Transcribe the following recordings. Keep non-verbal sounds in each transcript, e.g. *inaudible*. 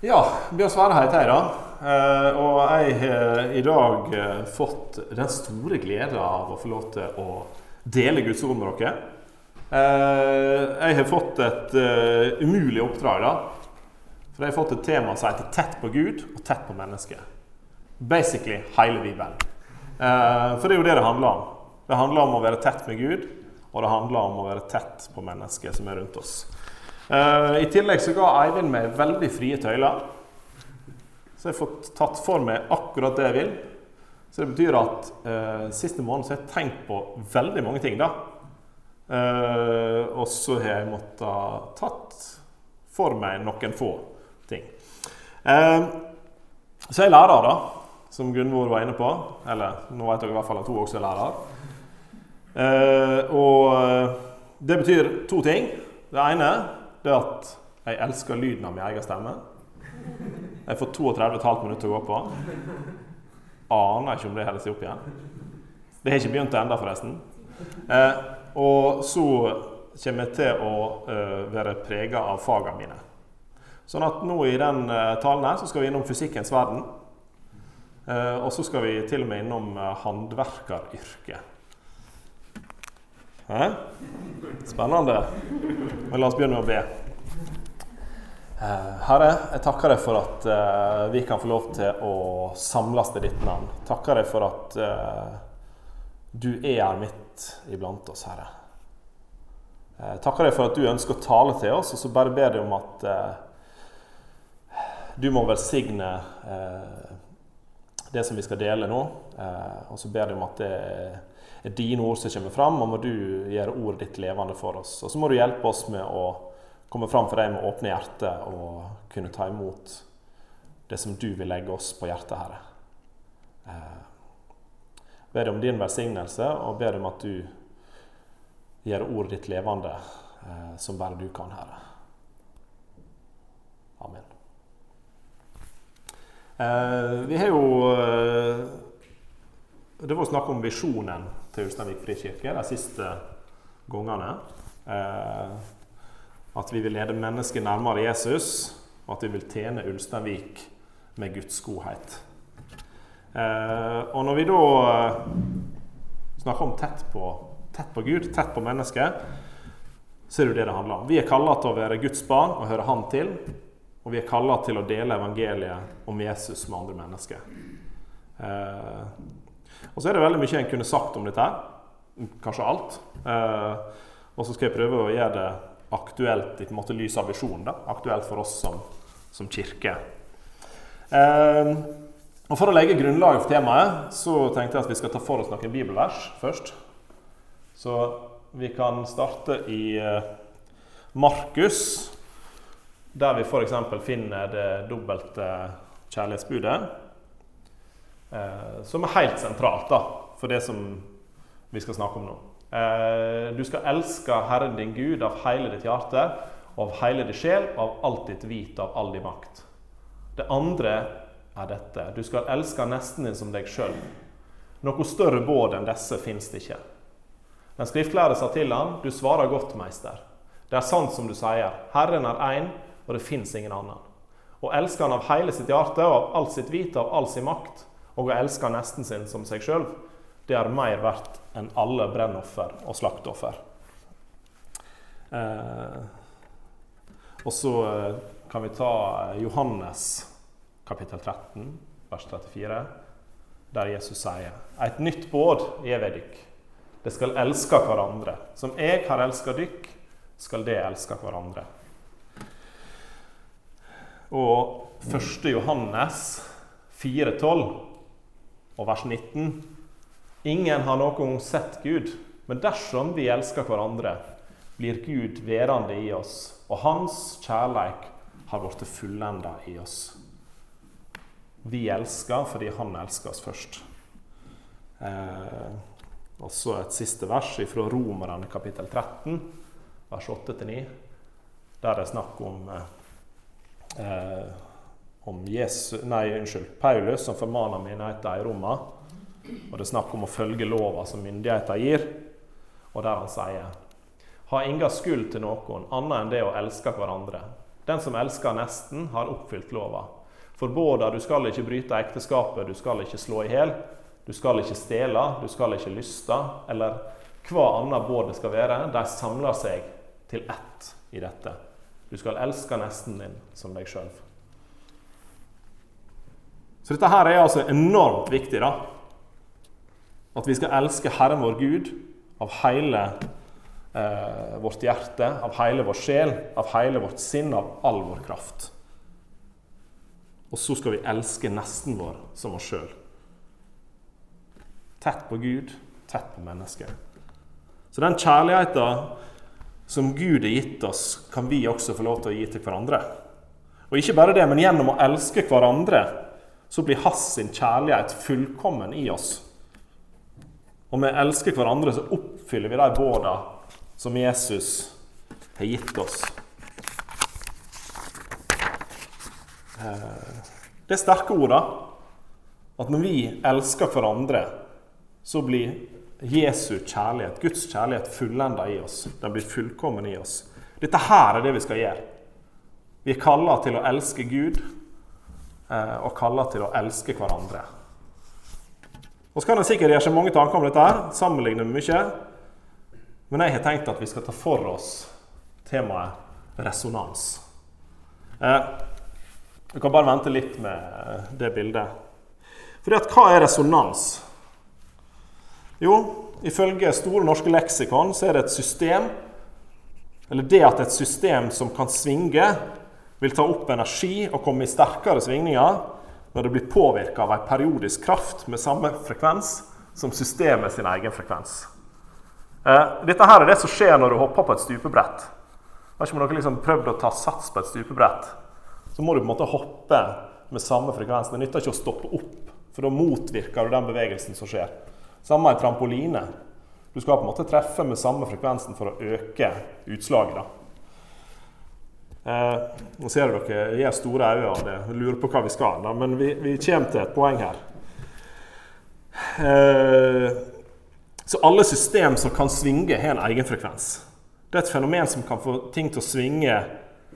Ja, Bjørn Sverre heter jeg, da. Eh, og jeg har i dag eh, fått den store gleden av å få lov til å dele Guds ord med dere. Eh, jeg har fått et umulig oppdrag, da. For jeg har fått et tema som heter 'Tett på Gud og tett på mennesket'. Basically hele Bibelen. For det er jo det det handler om. Det handler om å være tett med Gud, og det handler om å være tett på mennesket som er rundt oss. Uh, I tillegg så ga Eivind meg veldig frie tøyler. Så jeg har fått tatt for meg akkurat det jeg vil. Så det betyr at uh, siste måned så har jeg tenkt på veldig mange ting, da. Uh, og så har jeg måttet tatt for meg noen få ting. så er jeg er lærer, da, som Gunvor var inne på. Eller nå vet dere i hvert fall at hun også er lærer. og det betyr to ting. Det ene det er at jeg elsker lyden av min egen stemme. Jeg får 32,5 minutter å gå på. Aner ikke om det holder seg opp igjen. Det har ikke begynt ennå, forresten. Eh, og så kommer jeg til å uh, være prega av fagene mine. Sånn at nå i den uh, talen her så skal vi innom fysikkens verden. Uh, og så skal vi til og med innom håndverkeryrket. Hæ? Spennende. Men la oss begynne med å be. Eh, Herre, jeg takker deg for at uh, vi kan få lov til å samles til ditt navn. Takker deg for at uh, du er her midt iblant oss, Herre. Takker deg for at du ønsker å tale til oss, og så bare ber jeg om at du må velsigne det som vi skal dele nå. og så ber jeg om at det er er dine ord som kommer fram, og må du gjøre ordet ditt levende for oss. Og så må du hjelpe oss med å komme fram for deg med åpne hjerter og kunne ta imot det som du vil legge oss på hjertet, Herre. Jeg ber deg om din velsignelse, og ber om at du gjør ordet ditt levende, eh, som bare du kan, Herre. Amen. Eh, vi har jo eh, Det var snakk om visjonen til Ulsteinvik frikirke de siste gangene. Eh, at vi vil lede mennesket nærmere Jesus, og at vi vil tjene Ulsteinvik med Guds godhet. Eh, og når vi da eh, snakker om tett på, tett på Gud, tett på mennesket, så er det jo det det handler om. Vi er kalla til å være Guds barn og høre Han til. Og vi er kalla til å dele evangeliet om Jesus med andre mennesker. Eh, og så er det veldig mye en kunne sagt om dette. her, Kanskje alt. Eh, og så skal jeg prøve å gjøre det aktuelt i på en måte lys av visjonen. da, Aktuelt for oss som, som kirke. Eh, og For å legge grunnlaget for temaet så tenkte jeg at vi skal ta for oss noen bibelvers først. Så vi kan starte i eh, Markus, der vi f.eks. finner det dobbelte kjærlighetsbudet. Eh, som er helt sentralt da, for det som vi skal snakke om nå. Eh, du skal elske Herren din Gud av hele ditt hjerte, av hele din sjel, av alt ditt vit, av all din makt. Det andre er dette. Du skal elske nesten din som deg sjøl. Noe større båd enn disse fins det ikke. Den skriftlære sa til ham, du svarer godt, meister. Det er sant som du sier. Herren er én, og det fins ingen annen. Å elsker han av hele sitt hjerte og av alt sitt vit, av all sin makt, og å elske nesten sin som seg sjøl, det er mer verdt enn alle brennoffer og slaktoffer. Eh, og så eh, kan vi ta Johannes kapittel 13, vers 34, der Jesus sier Et nytt båd gjev jeg dykk. Det skal elske hverandre. Som jeg har elska dykk, skal det elske hverandre. Og 1. Johannes 4,12 og vers 19. Ingen har noen gang sett Gud, men dersom vi elsker hverandre, blir Gud værende i oss, og hans kjærleik har blitt fullenda i oss. Vi elsker fordi han elsker oss først. Eh, og så et siste vers fra Romerne kapittel 13, vers 8-9, der det er snakk om eh, om Jesus, nei, unnskyld, Paulus som formaner menigheten i Roma. Og det er snakk om å følge lova som myndigheter gir. Og der han sier Ha inga skyld til noen annet enn det å elske hverandre. Den som elsker nesten, har oppfylt lova. Forbåda du skal ikke bryte ekteskapet, du skal ikke slå i hjel, du skal ikke stjele, du skal ikke lyste, eller hva annet båd det skal være, de samler seg til ett i dette. Du skal elske nesten din som deg sjøl. Så dette her er altså enormt viktig. da. At vi skal elske Herren vår Gud av hele eh, vårt hjerte, av hele vår sjel, av hele vårt sinn, av all vår kraft. Og så skal vi elske nesten vår som oss sjøl. Tett på Gud, tett på mennesket. Så den kjærligheten som Gud har gitt oss, kan vi også få lov til å gi til hverandre. Og ikke bare det, men gjennom å elske hverandre så blir hans sin kjærlighet fullkommen i oss. Og vi elsker hverandre så oppfyller vi de båda som Jesus har gitt oss. Eh, det er sterke ord, da. At når vi elsker hverandre, så blir Jesu kjærlighet, Guds kjærlighet, fullenda i oss. Den blir fullkommen i oss. Dette her er det vi skal gjøre. Vi er kalla til å elske Gud og kaller til å elske hverandre. Og så kan en sikkert gjøre seg mange tanker om dette, her, sammenligne med mye. Men jeg har tenkt at vi skal ta for oss temaet resonans. Eh, kan bare vente litt med det bildet. Fordi at hva er resonans? Jo, ifølge Store norske leksikon så er det et system Eller det at et system som kan svinge, vil ta opp energi og komme i sterkere svingninger når det blir påvirka av en periodisk kraft med samme frekvens som systemet sin egen frekvens. Eh, dette her er det som skjer når du hopper på et stupebrett. Har ikke dere liksom prøvd å ta sats på et stupebrett? Så må du på en måte hoppe med samme frekvens. Det nytter ikke å stoppe opp, for da motvirker du den bevegelsen som skjer. Samme i trampoline. Du skal på en måte treffe med samme frekvensen for å øke utslaget. Eh, nå ser dere jeg har store øyne av det, lurer på hva vi skal, da, men vi, vi, kommer til et poeng her. Eh, så alle system som kan svinge, har en egen frekvens. Det er et fenomen som kan få ting til å svinge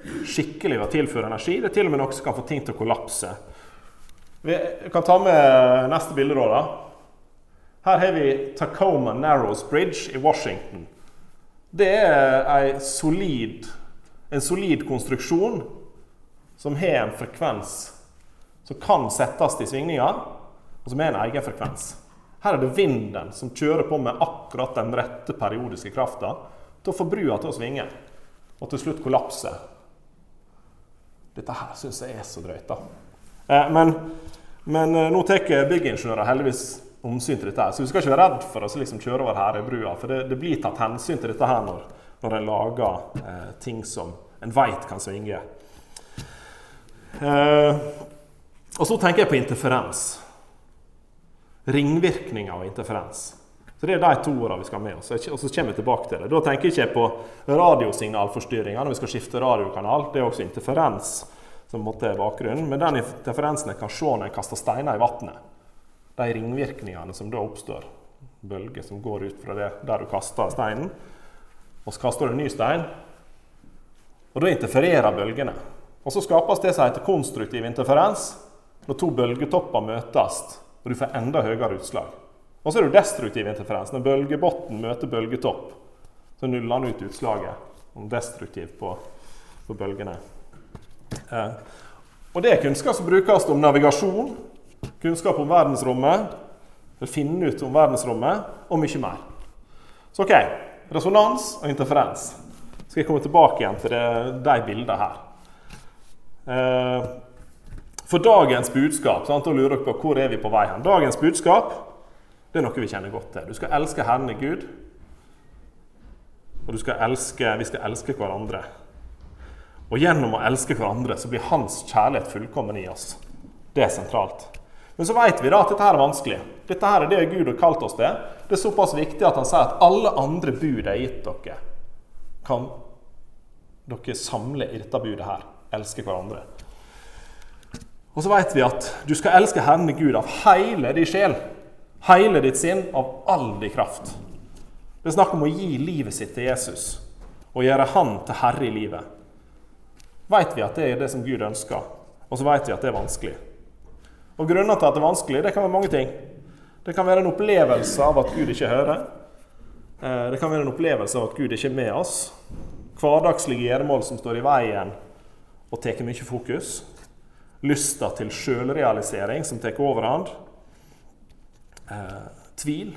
skikkelig ved å tilføre energi. Det er til og med noe som kan få ting til å kollapse. Vi kan ta med neste bilde. da. Her har vi Tacoma Narrows Bridge i Washington. Det er solid, en solid konstruksjon som har en frekvens som kan settes i svingninger, og som er en egen frekvens. Her er det vinden som kjører på med akkurat den rette periodiske krafta til å få brua til å svinge, og til slutt kollapse. Dette her syns jeg er så drøyt, da. Eh, men, men eh, nå tar byggingeniører heldigvis omsyn til dette. her. Så vi skal ikke være redd for å liksom kjøre over Herøybrua, for det, det, blir tatt hensyn til dette her når, når en lager eh, ting som en veit kan svinge. Eh, og så tenker jeg på interferens. Ringvirkninger av interferens. Så Det er de to ordene vi skal ha med oss. Og så kommer vi tilbake til det. Da tenker jeg ikke på radiosignalforstyrringer når vi skal skifte radiokanal. Det er også interferens som måtte er bakgrunnen. Men den interferensen jeg kan se når jeg kaster steiner i vannet de ringvirkningene som da oppstår. Bølger som går ut fra det der du kaster steinen. Og så kaster du en ny stein, og da interfererer bølgene. Og så skapes det som heter konstruktiv interferens, når to bølgetopper møtes, og du får enda høyere utslag. Og så er det destruktiv interferens, når bølgebotn møter bølgetopp. Så nuller han ut utslaget destruktivt på, på bølgene. Eh, og Det er kunnskap som brukes om navigasjon, kunnskap om verdensrommet, å finne ut om verdensrommet, og mye mer. Så OK. Resonans og interferens. Skal jeg komme tilbake igjen til det, de bildene her. Eh, for dagens budskap sant, Da lurer dere på hvor er vi på vei hen. Dagens budskap det er noe vi kjenner godt til. Du skal elske Herren i Gud. Og skal elske, vi skal elske hverandre. Og gjennom å elske hverandre så blir Hans kjærlighet fullkommen i oss. Det er sentralt. Men så vet vi da at dette her er vanskelig. Dette her er det Gud har kalt oss til. Det er såpass viktig at han sier at alle andre bud jeg gitt dere, kan dere samler i dette budet her. Elsker hverandre. Og så vet vi at du skal elske Herren Gud av hele din sjel, hele ditt sinn, av all din kraft. Det er snakk om å gi livet sitt til Jesus og gjøre Han til herre i livet. vet vi at det er det som Gud ønsker, og så vet vi at det er vanskelig. Og Grunnen til at det er vanskelig, det kan være mange ting. Det kan være en opplevelse av at Gud ikke hører. Eh, det kan være en opplevelse av at Gud ikke er med oss. Hverdagslige gjøremål som står i veien og tar mye fokus. Lysta til sjølrealisering som tar overhånd. Eh, tvil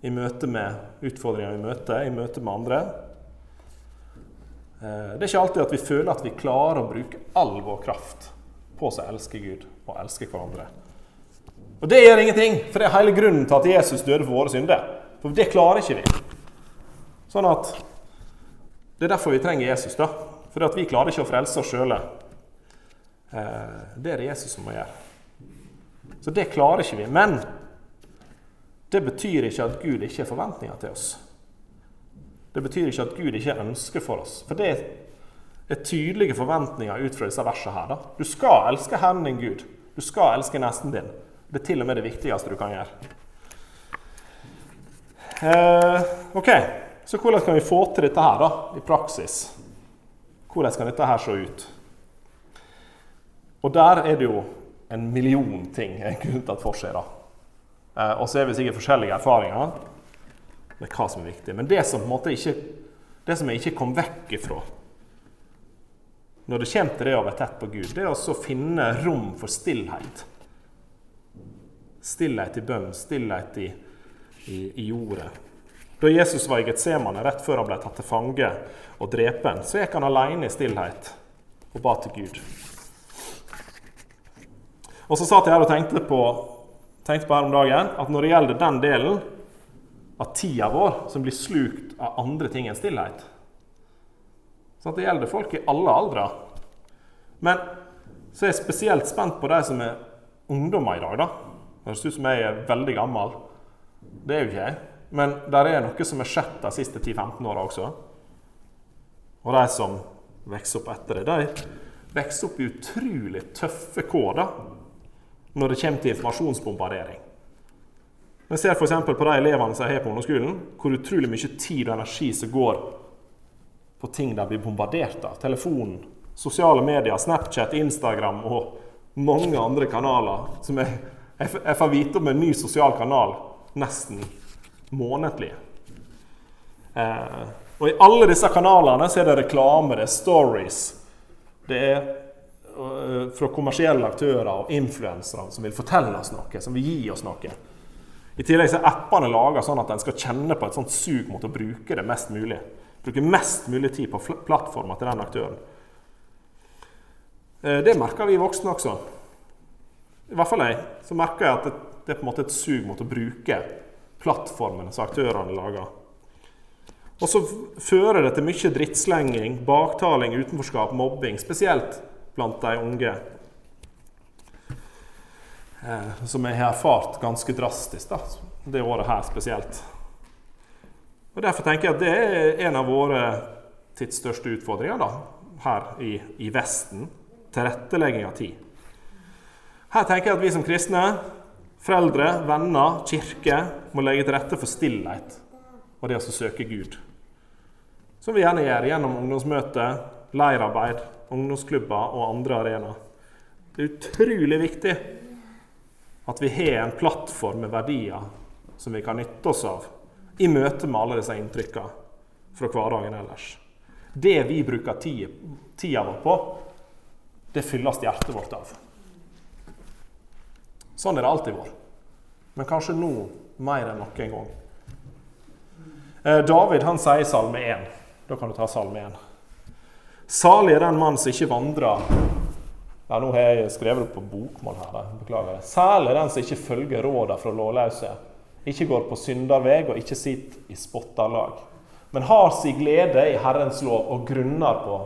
i møte med utfordringer vi møter, i møte med andre. Eh, det er ikke alltid at vi føler at vi klarer å bruke all vår kraft på å elske Gud og elske hverandre. Og det gjør ingenting, for det er hele grunnen til at Jesus døde for våre synder. For det klarer ikke vi. Sånn at Det er derfor vi trenger Jesus. da. For vi klarer ikke å frelse oss sjøle. Eh, det er det Jesus som må gjøre. Så det klarer ikke vi. Men det betyr ikke at Gud ikke har forventninger til oss. Det betyr ikke at Gud ikke ønsker for oss. For det er tydelige forventninger ut fra disse versene her. Da. Du skal elske Herren din Gud. Du skal elske nesten din. Det er til og med det viktigste du kan gjøre. Eh, ok, Så hvordan kan vi få til dette her da, i praksis? Hvordan kan dette her se ut? Og der er det jo en million ting en kunne tatt for seg. da. Eh, og så er vi sikkert forskjellige erfaringer med hva som er viktig. Men det som på en måte ikke, det som jeg ikke kom vekk ifra når det kommer til det å være tett på Gud, det er å finne rom for stillhet. Stillhet i bønn, stillhet i, i, i jordet. Da Jesus var i Getsemane rett før han ble tatt til fange og drepen, så gikk han alene i stillhet og ba til Gud. Og så satt jeg her og tenkte på tenkte på her om dagen at når det gjelder den delen av tida vår som blir slukt av andre ting enn stillhet så Det gjelder folk i alle aldre. Men så er jeg spesielt spent på de som er ungdommer i dag. da. Det høres ut som jeg er veldig gammel. Det er jo ikke jeg. Men det er noe som har skjedd de siste 10-15 åra også. Og de som vokser opp etter det, de vokser opp i utrolig tøffe kår når det kommer til informasjonsbombardering. Vi ser f.eks. på de elevene som jeg har på ungdomsskolen, hvor utrolig mye tid og energi som går på ting de blir bombardert av. Telefonen, sosiale medier, Snapchat, Instagram og mange andre kanaler. som Jeg, jeg får vite om en ny sosial kanal nesten månedlig. Eh, og I alle disse kanalene så er det reklame, det er stories. Det er uh, fra kommersielle aktører og influensere som vil fortelle oss noe, som vil gi oss noe. I tillegg så er appene laga sånn at en skal kjenne på et sånt sug mot å bruke det mest mulig. Bruke mest mulig tid på plattforma til den aktøren. Eh, det merker vi voksne også. I hvert fall jeg. Så merker jeg at det er på en måte et sug mot å bruke plattformene som aktørene lager. Og så fører det til mye drittslenging, baktaling, utenforskap, mobbing. Spesielt blant de unge. Eh, som jeg har erfart ganske drastisk da, det året her spesielt. Og Derfor tenker jeg at det er en av våre tids største utfordringer da, her i, i Vesten. Tilrettelegging av tid. Her tenker jeg at vi som kristne, foreldre, venner, kirke, må legge til rette for stillhet og det å søke Gud. Som vi gjerne gjør gjennom ungdomsmøte, leirarbeid, ungdomsklubber og andre arenaer. Det er utrolig viktig at vi har en plattform med verdier som vi kan nytte oss av i møte med alle disse inntrykkene fra hverdagen ellers. Det vi bruker tida vår på, det fylles hjertet vårt av. Sånn er det alltid vært. Men kanskje nå mer enn noen gang. Eh, David han sier i Salme 1. Da kan du ta Salme 1. Salig er den mann som ikke vandrer ja, Nå har jeg skrevet det på bokmål her. Beklager. Særlig den som ikke følger rådene fra lovløse, ikke går på synderveg og ikke sitter i spotterlag, men har sin glede i Herrens lov og grunner på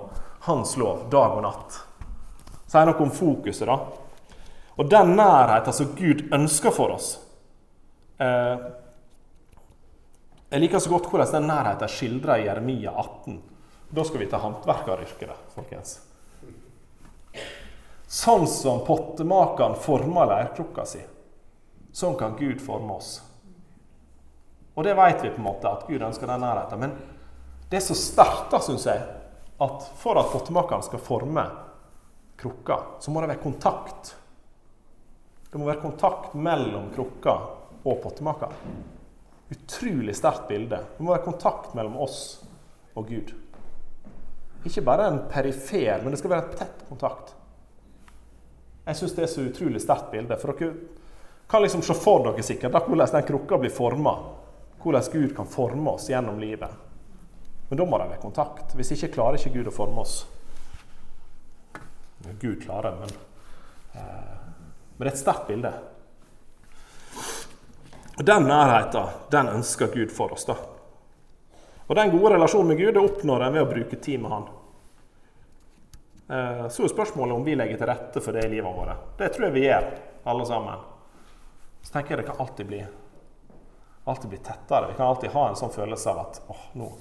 Hans lov dag og natt. Sier noe om fokuset, da. Og den nærheten som Gud ønsker for oss eh, Jeg liker så godt hvordan den nærheten er skildra i Jeremia 18. Da skal vi ta håndverkeryrket, folkens. Sånn som pottemakeren former leirkrukka si, sånn kan Gud forme oss. Og det vet vi på en måte, at Gud ønsker den nærheten. Men det er så sterkt, syns jeg, at for at pottemakeren skal forme krukka, så må det være kontakt. Det må være kontakt mellom krukka og pottemaka. Utrolig sterkt bilde. Det må være kontakt mellom oss og Gud. Ikke bare en perifer, men det skal være en tett kontakt. Jeg syns det er så utrolig sterkt bilde. For dere kan liksom se for dere sikkert hvordan den krukka blir forma. Hvordan Gud kan forme oss gjennom livet. Men da må det være kontakt. Hvis ikke klarer ikke Gud å forme oss. Gud klarer, men eh, Men det er et sterkt bilde. Og Den nærheten den ønsker Gud for oss. da. Og Den gode relasjonen med Gud det oppnår en ved å bruke tid med Han. Eh, så er spørsmålet om vi legger til rette for det i livet vårt. Det tror jeg vi gjør, alle sammen. Så tenker jeg det kan alltid bli, alltid bli tettere. Vi kan alltid ha en sånn følelse av at åh, nå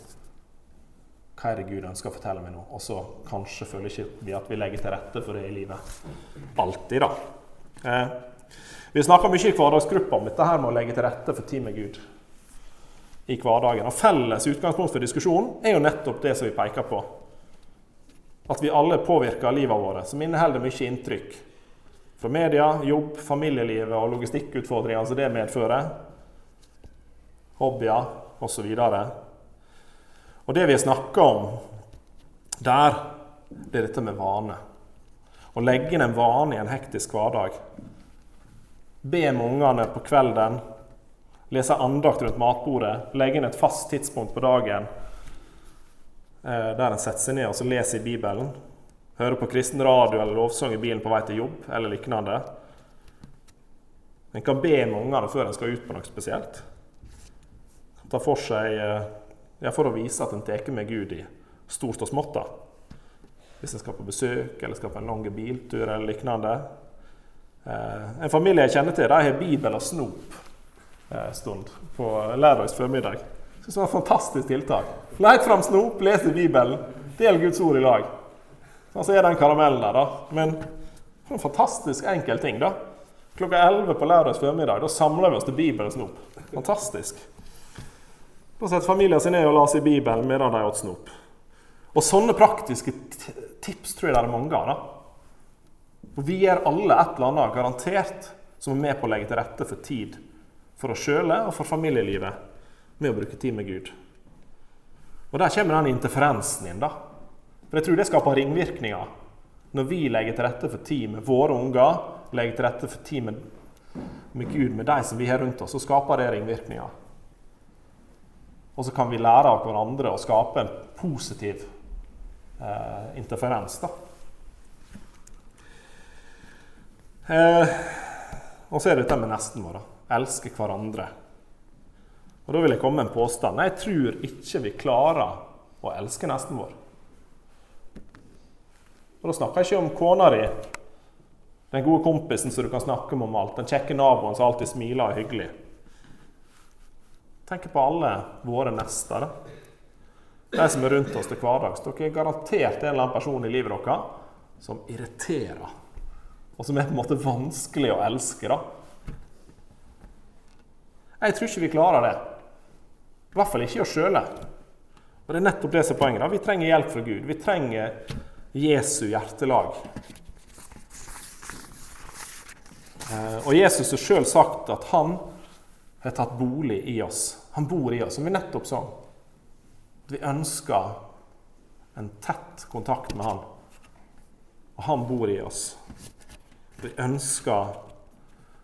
hva er det Gud ønsker å fortelle meg nå? Og så kanskje føler ikke vi at vi legger til rette for det i livet. Alltid, da. Eh, vi snakker mye i hverdagsgruppa om dette her med å legge til rette for tid med Gud i hverdagen. Og Felles utgangspunkt for diskusjonen er jo nettopp det som vi peker på. At vi alle påvirker livet vårt, som inneholder mye inntrykk. Fra media, jobb, familielivet og logistikkutfordringer som det medfører. Hobbyer osv. Og det vi snakker om der, det er dette med vane. Å legge inn en vane i en hektisk hverdag. Be med ungene på kvelden. Lese andakt rundt matbordet. Legge inn et fast tidspunkt på dagen eh, der en setter seg ned og så leser i Bibelen. Høre på kristen radio eller lovsang i bilen på vei til jobb eller lignende. En kan be med ungene før en skal ut på noe spesielt. Ta for seg eh, ja, for å vise at en tar med Gud i stort og smått. da. Hvis en skal på besøk eller skal på en lang biltur eller lignende. Eh, en familie jeg kjenner til, de har Bibel og snop en eh, på lørdags formiddag. Synes det var et fantastisk tiltak. Leit fram snop, les Bibelen, del Guds ord i lag. Sånn så er den karamellen der, da. Men for en fantastisk enkel ting, da. Klokka 11 på lørdags formiddag da samler vi oss til Bibel og snop. Fantastisk. Da setter familien sin ned og la seg i Bibelen medan de åt snop. Og sånne praktiske tips tror jeg det er mange av. da. Og vi gjør alle et eller annet garantert som er med på å legge til rette for tid for oss sjøle og for familielivet med å bruke tid med Gud. Og Der kommer den interferensen inn. da. For Jeg tror det skaper ringvirkninger. Når vi legger til rette for tid med våre unger, legger til rette for tid med, med Gud, med de som vi har rundt oss, så skaper det ringvirkninger. Og så kan vi lære av hverandre å skape en positiv eh, interferens. da. Eh, og så er det dette med nesten vår. Elske hverandre. Og Da vil jeg komme med en påstand. Jeg tror ikke vi klarer å elske nesten vår. Og Da snakker jeg ikke om kona di, den gode kompisen som du kan snakke med om alt, den kjekke naboen som alltid smiler og er hyggelig Tenk på alle våre nester. De som er rundt oss til hverdags. Dere er garantert en eller annen person i livet deres som irriterer. Og som er på en måte vanskelig å elske. da. Jeg tror ikke vi klarer det. I hvert fall ikke oss sjøle. Og det er nettopp det som er poenget. da. Vi trenger hjelp fra Gud. Vi trenger Jesu hjertelag. Eh, og Jesus har sjøl sagt at han har tatt bolig i oss. Han bor i oss, som vi nettopp sa. Vi ønsker en tett kontakt med Han. Og han bor i oss. Vi ønsker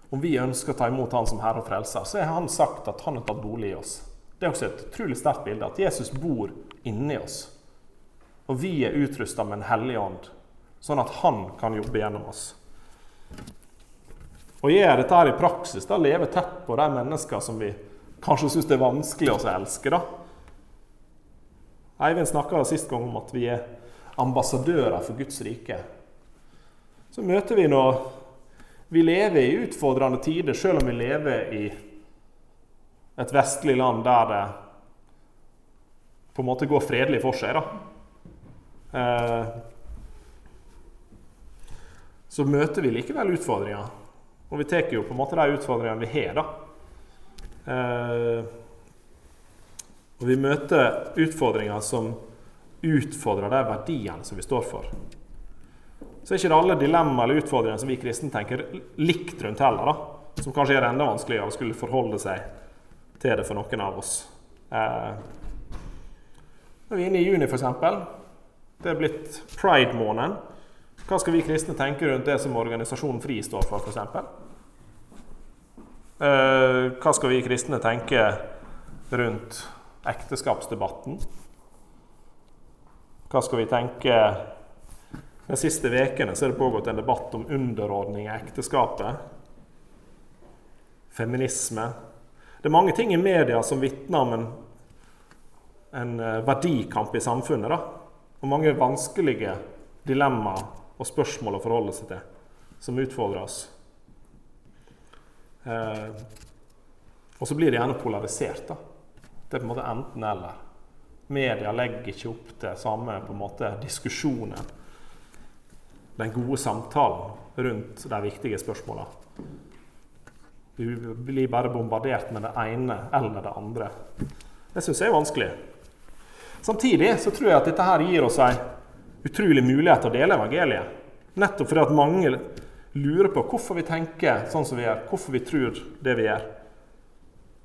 Om vi ønsker å ta imot Han som Herre og Frelser, så har Han sagt at Han har tatt bolig i oss. Det er også et utrolig sterkt bilde, at Jesus bor inni oss. Og vi er utrusta med en hellig ånd, sånn at Han kan jobbe gjennom oss. Og gjøre dette her i praksis, da leve tett på de mennesker som vi kanskje syns det er vanskelig å elske. da. Eivind snakka sist gang om at vi er ambassadører for Guds rike. Så møter vi når vi lever i utfordrende tider, selv om vi lever i et vestlig land der det på en måte går fredelig for seg. da. Eh, så møter vi likevel utfordringer. Og vi tar jo på en måte de utfordringene vi har. da. Eh, og vi møter utfordringer som utfordrer de verdiene som vi står for. Så er ikke alle dilemmaer eller utfordringer som vi kristne tenker likt rundt heller. da, Som kanskje gjør det enda vanskeligere å skulle forholde seg til det for noen av oss. Eh, når vi er inne i juni, f.eks. Det er blitt pride-måneden. Hva skal vi kristne tenke rundt det som organisasjonen FRI står for, f.eks.? Eh, hva skal vi kristne tenke rundt ekteskapsdebatten? Hva skal vi tenke De siste ukene er det pågått en debatt om underordning i ekteskapet. Feminisme. Det er mange ting i media som vitner om en, en eh, verdikamp i samfunnet. Da. Og mange vanskelige dilemmaer og spørsmål å forholde seg til, som utfordrer oss. Eh, og så blir det gjerne polarisert. da. Det er på en måte enten-eller. Media legger ikke opp til samme på en måte diskusjonen, den gode samtalen rundt de viktige spørsmåla. Du blir bare bombardert med det ene eller det andre. Det syns jeg er vanskelig. Samtidig så tror jeg at dette her gir oss en utrolig mulighet til å dele evangeliet. Nettopp fordi at mange lurer på hvorfor vi tenker sånn som vi gjør, hvorfor vi tror det vi gjør.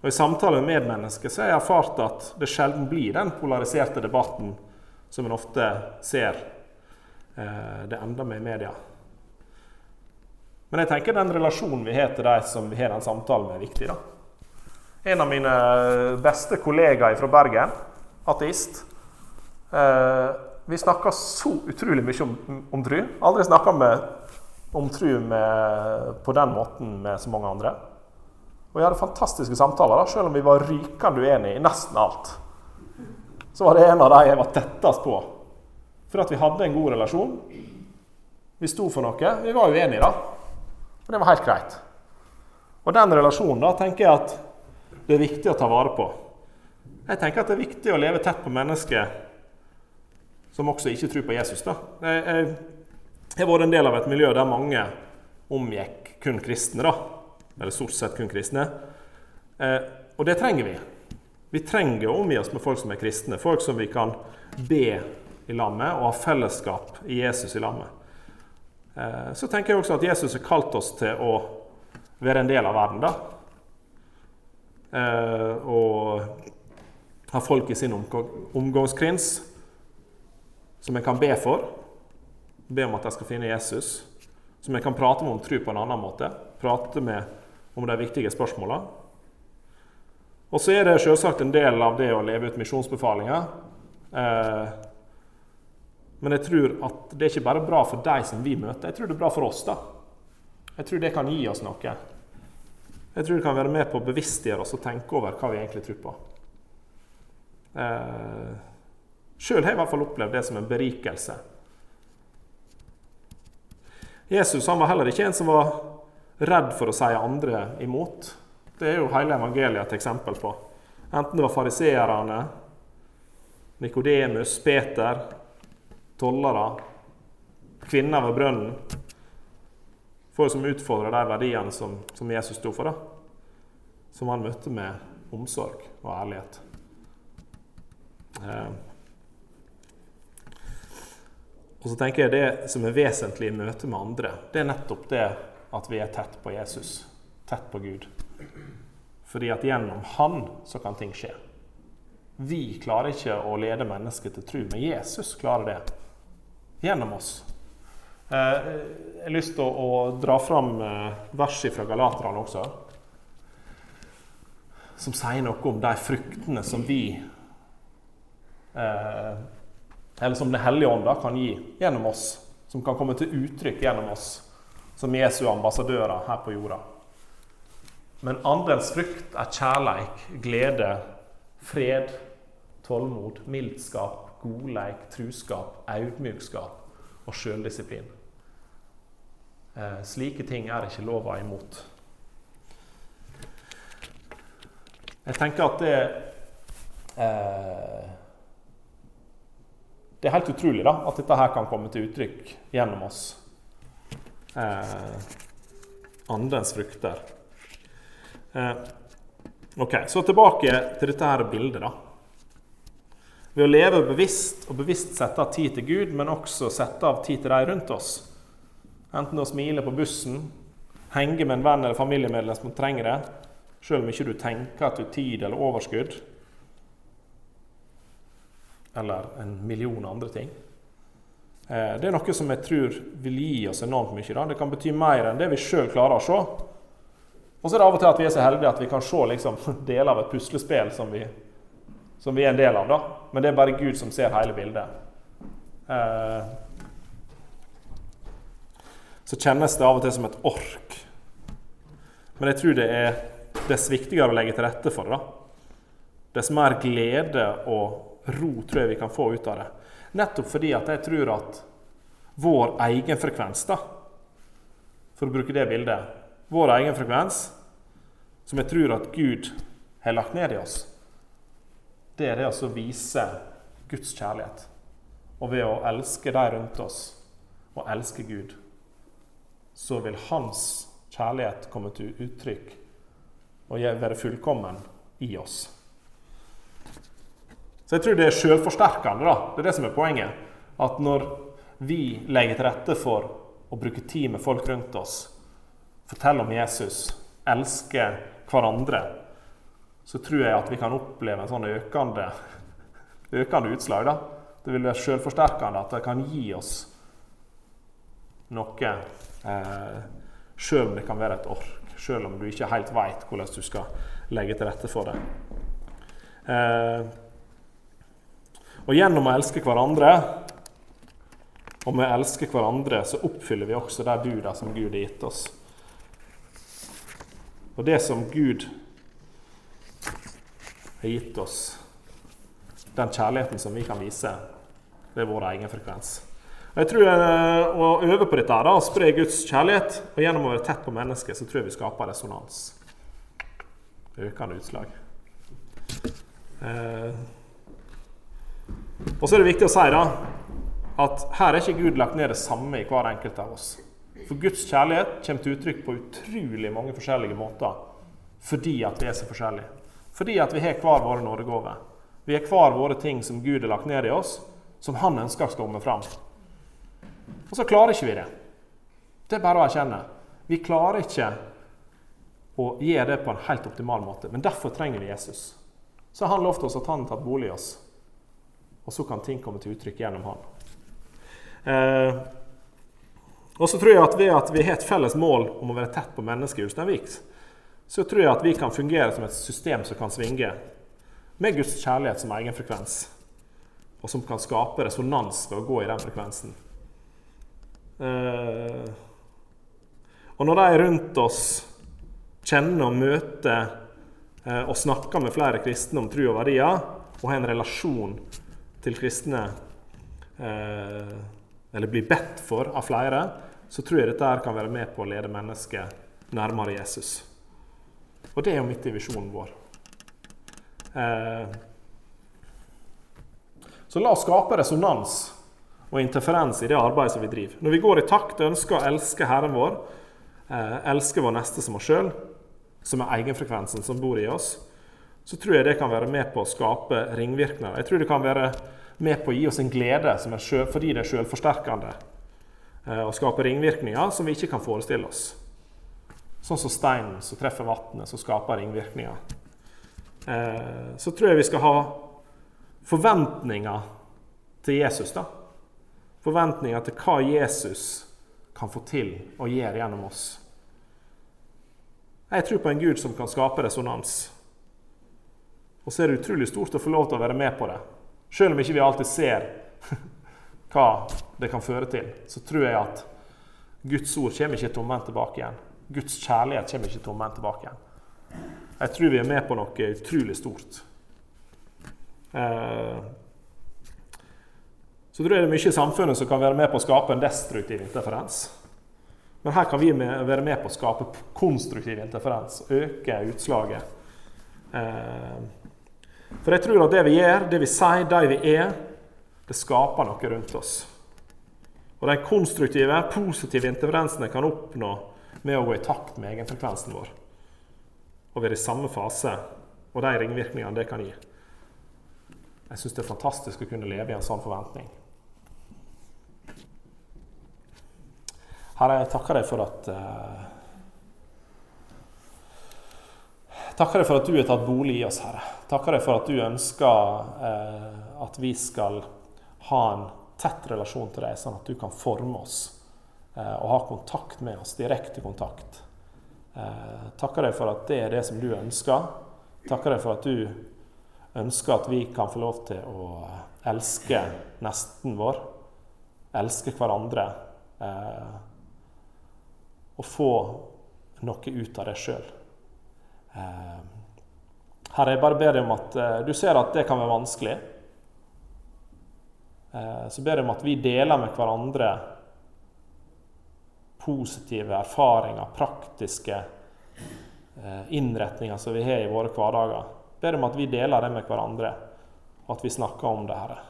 Og I samtaler med medmennesker så har jeg erfart at det sjelden blir den polariserte debatten som en ofte ser eh, det ender med i media. Men jeg tenker den relasjonen vi har til de som vi har den samtalen med, er viktig. da. En av mine beste kollegaer fra Bergen, ateist eh, Vi snakka så utrolig mye om, om tru. Aldri snakka om tru på den måten med så mange andre. Og vi hadde fantastiske samtaler, da, selv om vi var rykende uenige i nesten alt. Så var det en av de jeg var tettest på. For at vi hadde en god relasjon. Vi sto for noe. Vi var uenige, da. Og det var helt greit. Og den relasjonen da, tenker jeg at det er viktig å ta vare på. Jeg tenker at det er viktig å leve tett på mennesker som også ikke tror på Jesus. da. Jeg, har vært en del av et miljø der mange omgikk kun kristne. da. Eller stort sett kun kristne. Eh, og det trenger vi. Vi trenger å omgi oss med folk som er kristne. Folk som vi kan be i lammet og ha fellesskap i Jesus i lammet. Eh, så tenker jeg også at Jesus har kalt oss til å være en del av verden. da. Eh, og ha folk i sin omgangskrins som jeg kan be for. Be om at de skal finne Jesus. Som jeg kan prate med om tro på en annen måte. Prate med om de viktige spørsmåla. Og så er det selvsagt en del av det å leve ut misjonsbefalinger. Eh, men jeg tror at det er ikke bare bra for de som vi møter, jeg tror det er bra for oss. da. Jeg tror det kan gi oss noe. Jeg tror det kan være med på å bevisstgjøre oss og tenke over hva vi egentlig tror på. Eh, Sjøl har jeg i hvert fall opplevd det som en berikelse. Jesus han var heller ikke en som var redd for å si andre imot. Det er jo hele evangeliet et eksempel på. Enten det var fariseerne, Nikodemus, Peter, tollere, kvinner ved brønnen Folk som utfordrer de verdiene som, som Jesus sto for, da. som han møtte med omsorg og ærlighet. Eh. Og så tenker jeg Det som er vesentlig i møte med andre, det er nettopp det at vi er tett på Jesus, tett på Gud. Fordi at gjennom Han så kan ting skje. Vi klarer ikke å lede mennesket til tro, men Jesus klarer det. Gjennom oss. Eh, jeg har lyst til å dra fram eh, verset fra Galaterne også. Som sier noe om de fruktene som vi eh, Eller som Den hellige ånd kan gi gjennom oss. Som kan komme til uttrykk gjennom oss som Jesu ambassadører her på jorda. Men andens frukt er kjærleik, glede, fred, tålmod, mildskap, godleik, truskap, audmjukskap og sjøldisiplin. Eh, slike ting er ikke lova imot. Jeg tenker at det eh, Det er helt utrolig da, at dette her kan komme til uttrykk gjennom oss andens frukter. Eh, ok, Så tilbake til dette her bildet. da. Ved å leve bevisst og bevisst sette av tid til Gud, men også sette av tid til de rundt oss. Enten å smile på bussen, henge med en venn eller familiemedlem som trenger det, selv om ikke du tenker at du har tid eller overskudd, eller en million andre ting. Eh, det er noe som jeg tror vil gi oss enormt mye. Da. Det kan bety mer enn det vi sjøl klarer å se. Og så er det av og til at vi er så heldige at vi kan se liksom, *laughs* deler av et puslespill som vi, som vi, er en del av. da. Men det er bare Gud som ser hele bildet. Eh, så kjennes det av og til som et ork. Men jeg tror det er dess viktigere å legge til rette for det. Dess mer glede og ro tror jeg vi kan få ut av det. Nettopp fordi at jeg tror at vår egen frekvens, da, for å bruke det bildet Vår egen frekvens, som jeg tror at Gud har lagt ned i oss, det er det å vise Guds kjærlighet. Og ved å elske de rundt oss og elske Gud, så vil Hans kjærlighet komme til uttrykk og være fullkommen i oss. Så jeg tror det er selvforsterkende. da. Det er det som er poenget. At når vi legger til rette for å bruke tid med folk rundt oss, fortelle om Jesus, elske hverandre, så tror jeg at vi kan oppleve en sånn økende, økende utslag. da. Det vil være selvforsterkende, at det kan gi oss noe, eh, sjøl om det kan være et ork. Sjøl om du ikke helt veit hvordan du skal legge til rette for det. Eh, og gjennom å elske hverandre, og med å elske hverandre, så oppfyller vi også de buda som Gud har gitt oss. Og det som Gud har gitt oss, den kjærligheten som vi kan vise, det er vår egen frekvens. Jeg tror eh, Å øve på dette, da, spre Guds kjærlighet, og gjennom å være tett på mennesket, så tror jeg vi skaper resonans. Økende utslag. Eh, og så er det viktig å si da, at her er ikke Gud lagt ned det samme i hver enkelt av oss. For Guds kjærlighet kommer til uttrykk på utrolig mange forskjellige måter fordi at vi er så forskjellige. Fordi at vi har hver våre nådegaver. Vi har hver våre ting som Gud har lagt ned i oss, som Han ønsker skal komme fram. Og så klarer ikke vi det. Det er bare å erkjenne. Vi klarer ikke å gjøre det på en helt optimal måte. Men derfor trenger vi Jesus. Så har han lovt oss at han har tatt bolig i oss. Og så kan ting komme til uttrykk gjennom han. Eh, og så tror jeg at ved at vi har et felles mål om å være tett på mennesket i Ulsteinvik, så tror jeg at vi kan fungere som et system som kan svinge med Guds kjærlighet som egen frekvens, og som kan skape resonans ved å gå i den frekvensen. Eh, og når de rundt oss kjenner og møter eh, og snakker med flere kristne om tro og verdier, og har en relasjon til kristne eh, eller blir bedt for av flere, så tror jeg dette her kan være med på å lede mennesket nærmere Jesus. Og det er jo midt i visjonen vår. Eh, så la oss skape resonans og interferens i det arbeidet som vi driver. Når vi går i takt og ønsker å elske Herren vår, eh, elske vår neste som oss sjøl, som er egenfrekvensen som bor i oss, så tror jeg det kan være med på å skape ringvirkninger. Jeg tror det kan være med på å gi oss en glede selv, fordi det er selvforsterkende. å og skape ringvirkninger som vi ikke kan forestille oss. Sånn som steinen som treffer vannet, som skaper ringvirkninger. Eh, så tror jeg vi skal ha forventninger til Jesus. da. Forventninger til hva Jesus kan få til og gjøre gjennom oss. Jeg tror på en Gud som kan skape resonans. Og så er det utrolig stort å få lov til å være med på det. Selv om ikke vi alltid ser *laughs* hva det kan føre til, så tror jeg at Guds ord kommer ikke tomhendt tilbake igjen. Guds kjærlighet kommer ikke tomhendt tilbake igjen. Jeg tror vi er med på noe utrolig stort. Eh, så tror jeg det er mye i samfunnet som kan være med på å skape en destruktiv interferens. Men her kan vi være med på å skape konstruktiv interferens, øke utslaget. For jeg tror at det vi gjør, det vi sier, de vi er, det skaper noe rundt oss. Og de konstruktive, positive interferensene kan oppnå med å gå i takt med egenfrekvensen vår. Og være i samme fase, og de ringvirkningene det kan gi. Jeg syns det er fantastisk å kunne leve i en sånn forventning. Herre, jeg takker deg for at uh, Takker deg for at du har tatt bolig i oss, Herre. Takker deg for at du ønsker eh, at vi skal ha en tett relasjon til deg, sånn at du kan forme oss eh, og ha kontakt med oss. Direkte kontakt. takker deg for at det er det som du ønsker. Takker deg for at du ønsker at vi kan få lov til å elske nesten vår, elske hverandre. Eh, og få noe ut av det sjøl. Eh, Herre, jeg bare ber deg om at eh, du ser at det kan være vanskelig. Eh, så ber jeg om at vi deler med hverandre positive erfaringer, praktiske innretninger som vi har i våre hverdager. Ber om at vi deler det med hverandre, og at vi snakker om det. Herre.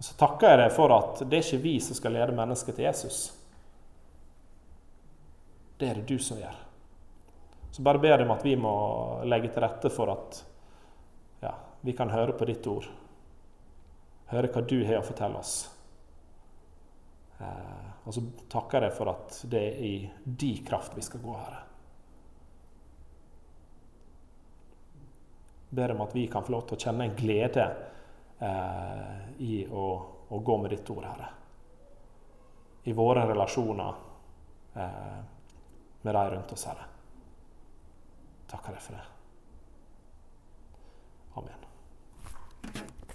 Og så takker jeg deg for at det er ikke vi som skal lede mennesket til Jesus. Det er det du som gjør. Så bare ber jeg om at vi må legge til rette for at ja, vi kan høre på ditt ord. Høre hva du har å fortelle oss. Eh, og så takker jeg for at det er i di kraft vi skal gå, Herre. Ber om at vi kan få lov til å kjenne en glede eh, i å, å, gå med ditt ord, Herre. I våre relasjoner. Eh, med de rundt oss, Herre. Takker deg for det. Amen.